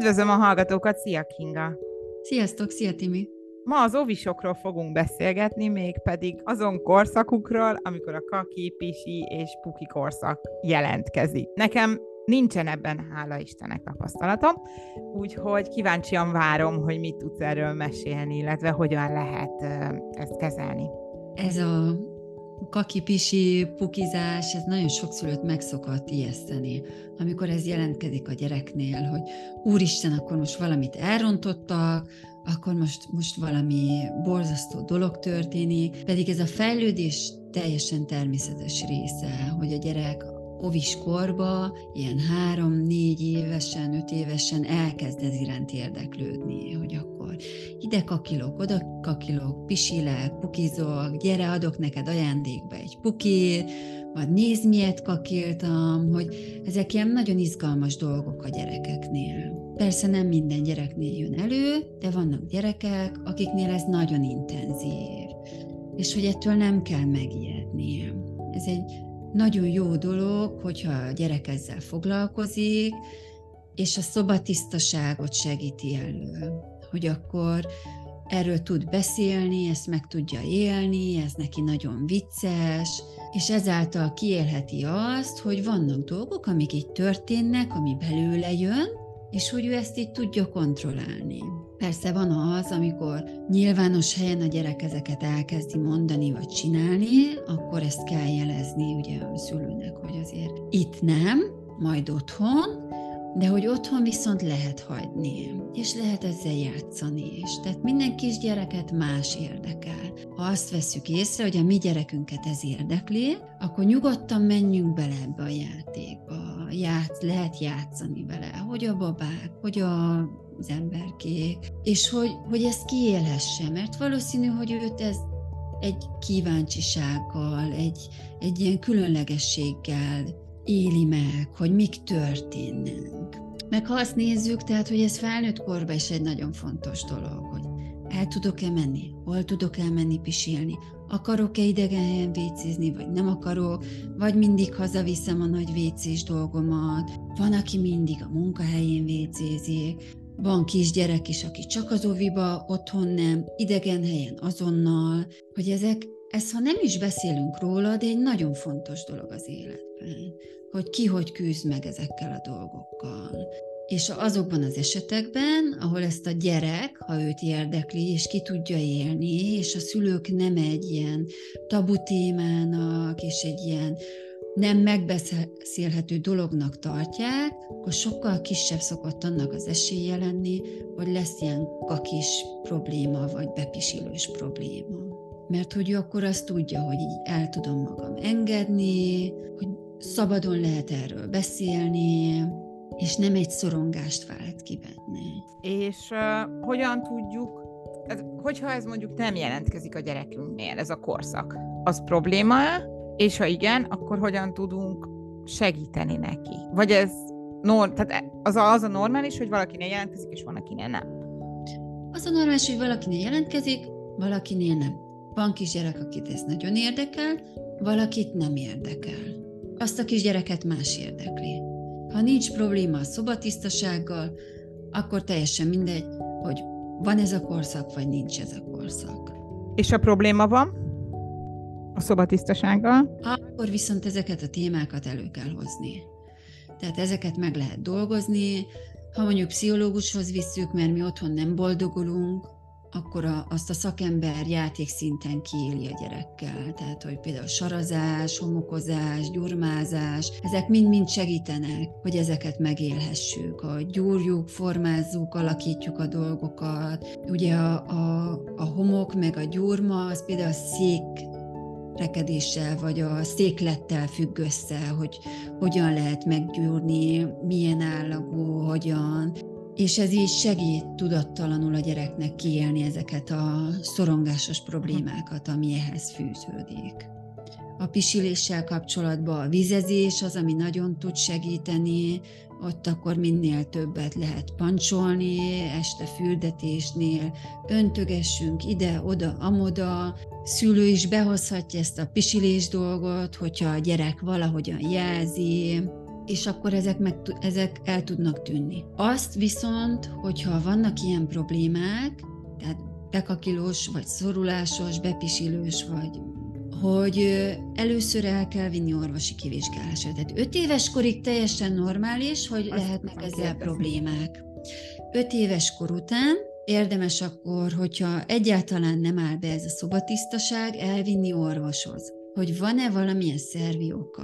Üdvözlöm a hallgatókat, szia Kinga! Sziasztok, szia Timi! Ma az ovisokról fogunk beszélgetni, mégpedig azon korszakukról, amikor a kaki, pisi és puki korszak jelentkezik. Nekem nincsen ebben, hála Istennek tapasztalatom, úgyhogy kíváncsian várom, hogy mit tudsz erről mesélni, illetve hogyan lehet ezt kezelni. Ez a kakipisi, pukizás, ez nagyon sok szülőt meg szokott ijeszteni, amikor ez jelentkezik a gyereknél, hogy úristen, akkor most valamit elrontottak, akkor most, most valami borzasztó dolog történik, pedig ez a fejlődés teljesen természetes része, hogy a gyerek ovis korba, ilyen három-négy évesen, öt évesen elkezd ez iránt érdeklődni, hogy akkor ide kakilok, oda kakilok, pisilek, pukizok, gyere, adok neked ajándékba egy pukit, vagy nézd, miért kakiltam, hogy ezek ilyen nagyon izgalmas dolgok a gyerekeknél. Persze nem minden gyereknél jön elő, de vannak gyerekek, akiknél ez nagyon intenzív, és hogy ettől nem kell megijedni. Ez egy nagyon jó dolog, hogyha a gyerek ezzel foglalkozik, és a szobatisztaságot segíti elő, hogy akkor erről tud beszélni, ezt meg tudja élni, ez neki nagyon vicces, és ezáltal kiélheti azt, hogy vannak dolgok, amik így történnek, ami belőle jön, és hogy ő ezt így tudja kontrollálni. Persze van az, amikor nyilvános helyen a gyerek ezeket elkezdi mondani vagy csinálni, akkor ezt kell jelezni ugye a szülőnek, hogy azért itt nem, majd otthon, de hogy otthon viszont lehet hagyni, és lehet ezzel játszani is. Tehát minden kisgyereket más érdekel. Ha azt veszük észre, hogy a mi gyerekünket ez érdekli, akkor nyugodtan menjünk bele ebbe a játékba. Játsz, lehet játszani vele, hogy a babák, hogy a az emberkék, és hogy, hogy ezt kiélhesse, mert valószínű, hogy őt ez egy kíváncsisággal, egy, egy ilyen különlegességgel éli meg, hogy mik történnek. Meg ha azt nézzük, tehát, hogy ez felnőtt korban is egy nagyon fontos dolog, hogy el tudok-e menni, hol tudok elmenni pisilni, akarok-e idegen helyen vécézni, vagy nem akarok, vagy mindig hazaviszem a nagy vécés dolgomat, van, aki mindig a munkahelyén vécézik, van kisgyerek is, aki csak az oviba, otthon nem, idegen helyen azonnal, hogy ezek, ez ha nem is beszélünk róla, de egy nagyon fontos dolog az életben, hogy ki hogy küzd meg ezekkel a dolgokkal. És azokban az esetekben, ahol ezt a gyerek, ha őt érdekli, és ki tudja élni, és a szülők nem egy ilyen tabu témának, és egy ilyen nem megbeszélhető dolognak tartják, akkor sokkal kisebb szokott annak az esélye lenni, hogy lesz ilyen kakis probléma, vagy bepisilős probléma. Mert hogy ő akkor azt tudja, hogy így el tudom magam engedni, hogy szabadon lehet erről beszélni, és nem egy szorongást vált ki benne. És uh, hogyan tudjuk, ez, hogyha ez mondjuk nem jelentkezik a gyerekünknél, ez a korszak, az probléma és ha igen, akkor hogyan tudunk segíteni neki? Vagy ez nor, tehát az a, az a normális, hogy valakinél jelentkezik, és van, akinél nem? Az a normális, hogy valakinél jelentkezik, valakinél nem. Van kisgyerek, akit ez nagyon érdekel, valakit nem érdekel. Azt a kisgyereket más érdekli. Ha nincs probléma a szobatisztasággal, akkor teljesen mindegy, hogy van ez a korszak, vagy nincs ez a korszak. És a probléma van? A szobatisztasággal. Akkor viszont ezeket a témákat elő kell hozni. Tehát ezeket meg lehet dolgozni, ha mondjuk pszichológushoz visszük, mert mi otthon nem boldogulunk, akkor a, azt a szakember játékszinten kiéli a gyerekkel. Tehát, hogy például sarazás, homokozás, gyurmázás, ezek mind-mind segítenek, hogy ezeket megélhessük, hogy gyúrjuk, formázzuk, alakítjuk a dolgokat. Ugye a, a, a homok meg a gyurma, az például a szék rekedéssel vagy a széklettel függ össze, hogy hogyan lehet meggyúrni, milyen állagú, hogyan. És ez így segít tudattalanul a gyereknek kiélni ezeket a szorongásos problémákat, ami ehhez fűződik. A pisiléssel kapcsolatban a vizezés az, ami nagyon tud segíteni, ott akkor minél többet lehet pancsolni, este fürdetésnél, öntögessünk ide, oda, amoda, szülő is behozhatja ezt a pisilés dolgot, hogyha a gyerek valahogyan jelzi, és akkor ezek, meg, ezek el tudnak tűnni. Azt viszont, hogyha vannak ilyen problémák, tehát bekakilós, vagy szorulásos, bepisilős, vagy hogy először el kell vinni orvosi kivizsgálásra. Tehát 5 éves korig teljesen normális, hogy Azt lehetnek ezzel kérdezni. problémák. 5 éves kor után érdemes akkor, hogyha egyáltalán nem áll be ez a szobatisztaság, elvinni orvoshoz, hogy van-e valamilyen szervi oka.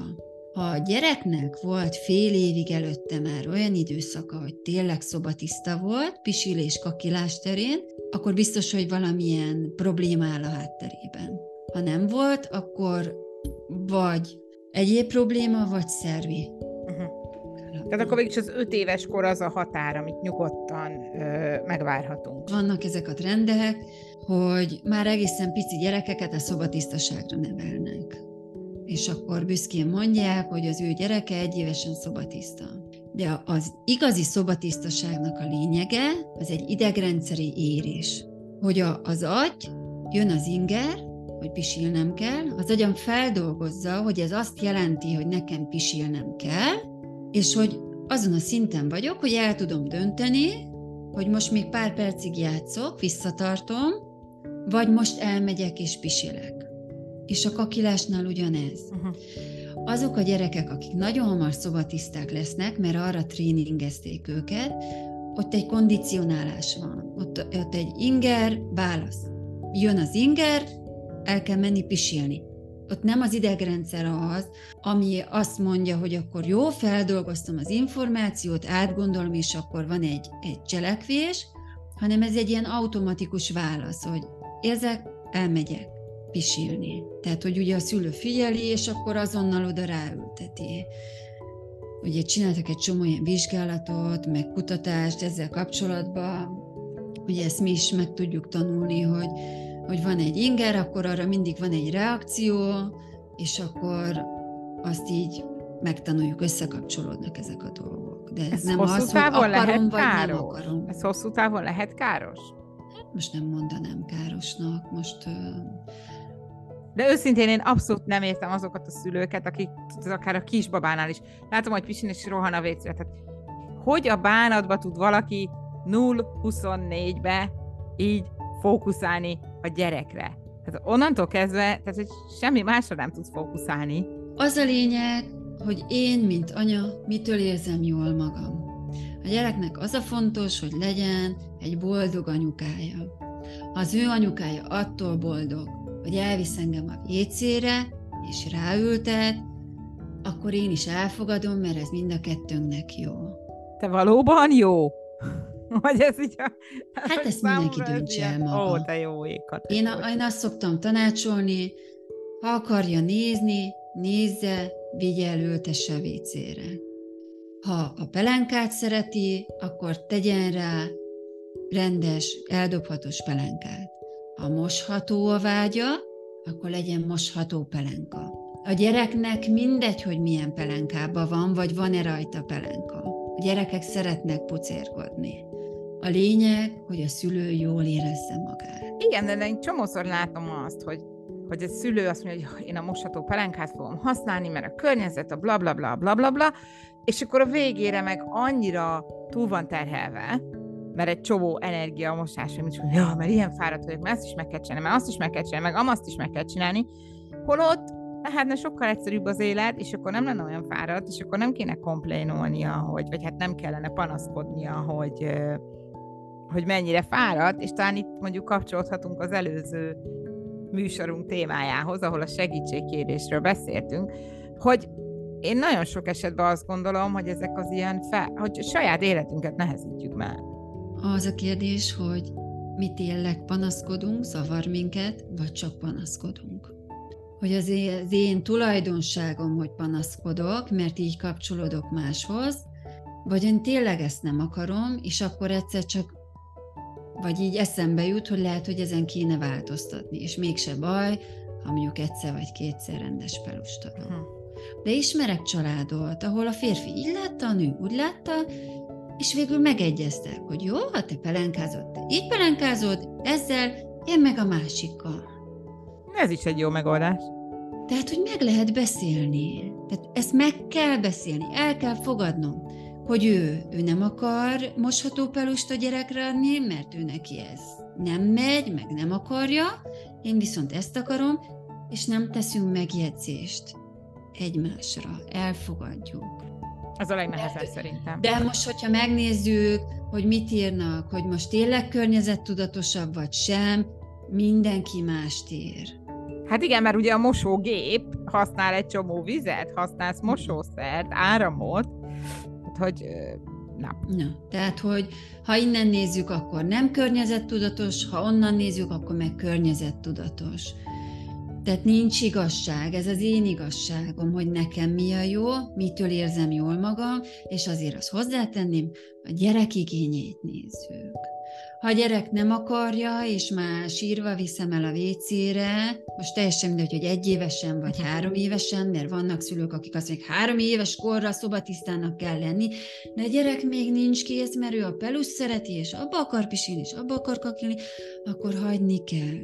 Ha a gyereknek volt fél évig előtte már olyan időszaka, hogy tényleg szobatiszta volt, pisilés, kakilás terén, akkor biztos, hogy valamilyen probléma áll a hátterében. Ha nem volt, akkor vagy egyéb probléma, vagy szervi. Tehát akkor végig az öt éves kor az a határ, amit nyugodtan ö, megvárhatunk. Vannak ezek a trendek, hogy már egészen pici gyerekeket a szobatisztaságra nevelnek. És akkor büszkén mondják, hogy az ő gyereke egy évesen szobatiszta. De az igazi szobatisztaságnak a lényege, az egy idegrendszeri érés. Hogy a, az agy, jön az inger, hogy pisilnem kell, az agyam feldolgozza, hogy ez azt jelenti, hogy nekem pisilnem kell, és hogy azon a szinten vagyok, hogy el tudom dönteni, hogy most még pár percig játszok, visszatartom, vagy most elmegyek és pisilek. És a kakilásnál ugyanez. Uh-huh. Azok a gyerekek, akik nagyon hamar szobatiszták lesznek, mert arra tréningezték őket, ott egy kondicionálás van. Ott, ott egy inger, válasz. Jön az inger, el kell menni pisilni. Ott nem az idegrendszer az, ami azt mondja, hogy akkor jó, feldolgoztam az információt, átgondolom, és akkor van egy, egy cselekvés, hanem ez egy ilyen automatikus válasz, hogy érzek, elmegyek pisilni. Tehát, hogy ugye a szülő figyeli, és akkor azonnal oda ráülteti. Ugye csináltak egy csomó ilyen vizsgálatot, meg kutatást ezzel kapcsolatban, ugye ezt mi is meg tudjuk tanulni, hogy hogy van egy inger, akkor arra mindig van egy reakció, és akkor azt így megtanuljuk, összekapcsolódnak ezek a dolgok. De ez, ez nem az, hogy akarom, lehet vagy káros. nem akarom. Ez hosszú távon lehet káros? Hát most nem mondanám károsnak, most... De őszintén én abszolút nem értem azokat a szülőket, akik akár a kisbabánál is. Látom, hogy pisin és rohan a vécére. Tehát hogy a bánatba tud valaki 0-24-be így fókuszálni a gyerekre. Tehát onnantól kezdve, tehát hogy semmi másra nem tudsz fókuszálni. Az a lényeg, hogy én, mint anya, mitől érzem jól magam. A gyereknek az a fontos, hogy legyen egy boldog anyukája. Ha az ő anyukája attól boldog, hogy elvisz engem a vécére, és ráültet, akkor én is elfogadom, mert ez mind a kettőnknek jó. Te valóban jó? Vagy ez így a... Hát ezt mindenki döntse el maga. Ó, te jó ékat. Én, a, én azt szoktam tanácsolni, ha akarja nézni, nézze, vigye el, ültesse a vécére. Ha a pelenkát szereti, akkor tegyen rá rendes, eldobhatós pelenkát. Ha mosható a vágya, akkor legyen mosható pelenka. A gyereknek mindegy, hogy milyen pelenkában van, vagy van-e rajta pelenka. A gyerekek szeretnek pucérkodni. A lényeg, hogy a szülő jól érezze magát. Igen, de én csomószor látom azt, hogy hogy a szülő azt mondja, hogy én a mosható pelenkát fogom használni, mert a környezet, a bla bla bla bla bla bla, és akkor a végére meg annyira túl van terhelve, mert egy csomó energia a mint hogy ja, mert ilyen fáradt vagyok, mert ezt is meg kell csinálni, mert azt is meg kell csinálni, meg amazt is meg kell csinálni, holott lehetne sokkal egyszerűbb az élet, és akkor nem lenne olyan fáradt, és akkor nem kéne komplénolnia, hogy, vagy hát nem kellene panaszkodnia, hogy, hogy mennyire fáradt, és talán itt mondjuk kapcsolódhatunk az előző műsorunk témájához, ahol a segítségkérésről beszéltünk, hogy én nagyon sok esetben azt gondolom, hogy ezek az ilyen, fe, hogy saját életünket nehezítjük meg. Az a kérdés, hogy mi tényleg panaszkodunk, zavar minket, vagy csak panaszkodunk. Hogy az én, az én tulajdonságom, hogy panaszkodok, mert így kapcsolódok máshoz, vagy én tényleg ezt nem akarom, és akkor egyszer csak vagy így eszembe jut, hogy lehet, hogy ezen kéne változtatni, és mégse baj, ha mondjuk egyszer vagy kétszer rendes pelustadom. Hm. De ismerek családot, ahol a férfi így látta, a nő úgy látta, és végül megegyeztek, hogy jó, ha te pelenkázod, te így pelenkázod, ezzel, én meg a másikkal. Ez is egy jó megoldás. Tehát, hogy meg lehet beszélni. Tehát ezt meg kell beszélni, el kell fogadnom, hogy ő, ő nem akar mosható pelust a gyerekre adni, mert ő neki ez nem megy, meg nem akarja, én viszont ezt akarom, és nem teszünk megjegyzést egymásra, elfogadjuk. Ez a legnehezebb de, szerintem. De most, hogyha megnézzük, hogy mit írnak, hogy most tényleg környezettudatosabb vagy sem, mindenki mást ír. Hát igen, mert ugye a mosógép használ egy csomó vizet, használsz mosószert, áramot, hogy Na. Na, tehát, hogy ha innen nézzük, akkor nem környezettudatos, ha onnan nézzük, akkor meg környezettudatos. Tehát nincs igazság, ez az én igazságom, hogy nekem mi a jó, mitől érzem jól magam, és azért azt hozzátenném, a gyerek igényét nézzük. Ha a gyerek nem akarja, és már sírva viszem el a vécére, most teljesen mindegy, hogy egy évesen vagy három évesen, mert vannak szülők, akik azt mondják, három éves korra szobatisztának kell lenni, de a gyerek még nincs kész, mert ő a pelus szereti, és abba akar pisilni, és abba akar kakilni, akkor hagyni kell.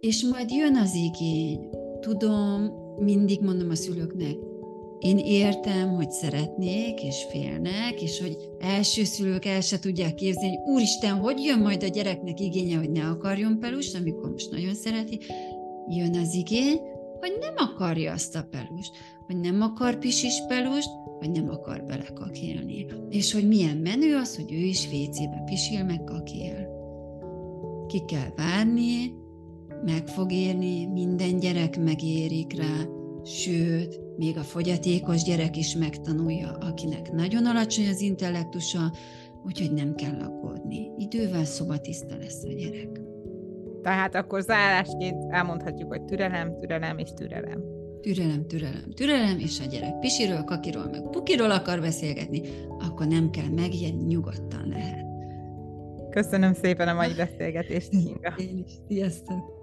És majd jön az igény. Tudom, mindig mondom a szülőknek, én értem, hogy szeretnék, és félnek, és hogy első szülők el se tudják képzelni, hogy úristen, hogy jön majd a gyereknek igénye, hogy ne akarjon pelust, amikor most nagyon szereti. Jön az igény, hogy nem akarja azt a pelust, hogy nem akar pisis pelust, vagy nem akar belekakélni. És hogy milyen menő az, hogy ő is vécébe pisil, meg kakél. Ki kell várni, meg fog érni, minden gyerek megérik rá, sőt, még a fogyatékos gyerek is megtanulja, akinek nagyon alacsony az intellektusa, úgyhogy nem kell aggódni. Idővel szobatiszta lesz a gyerek. Tehát akkor zárásként elmondhatjuk, hogy türelem, türelem és türelem. Türelem, türelem, türelem, és a gyerek pisiről, kakiról, meg pukiról akar beszélgetni, akkor nem kell megijedni, nyugodtan lehet. Köszönöm szépen a mai beszélgetést, Inga. Én is. Sziasztok!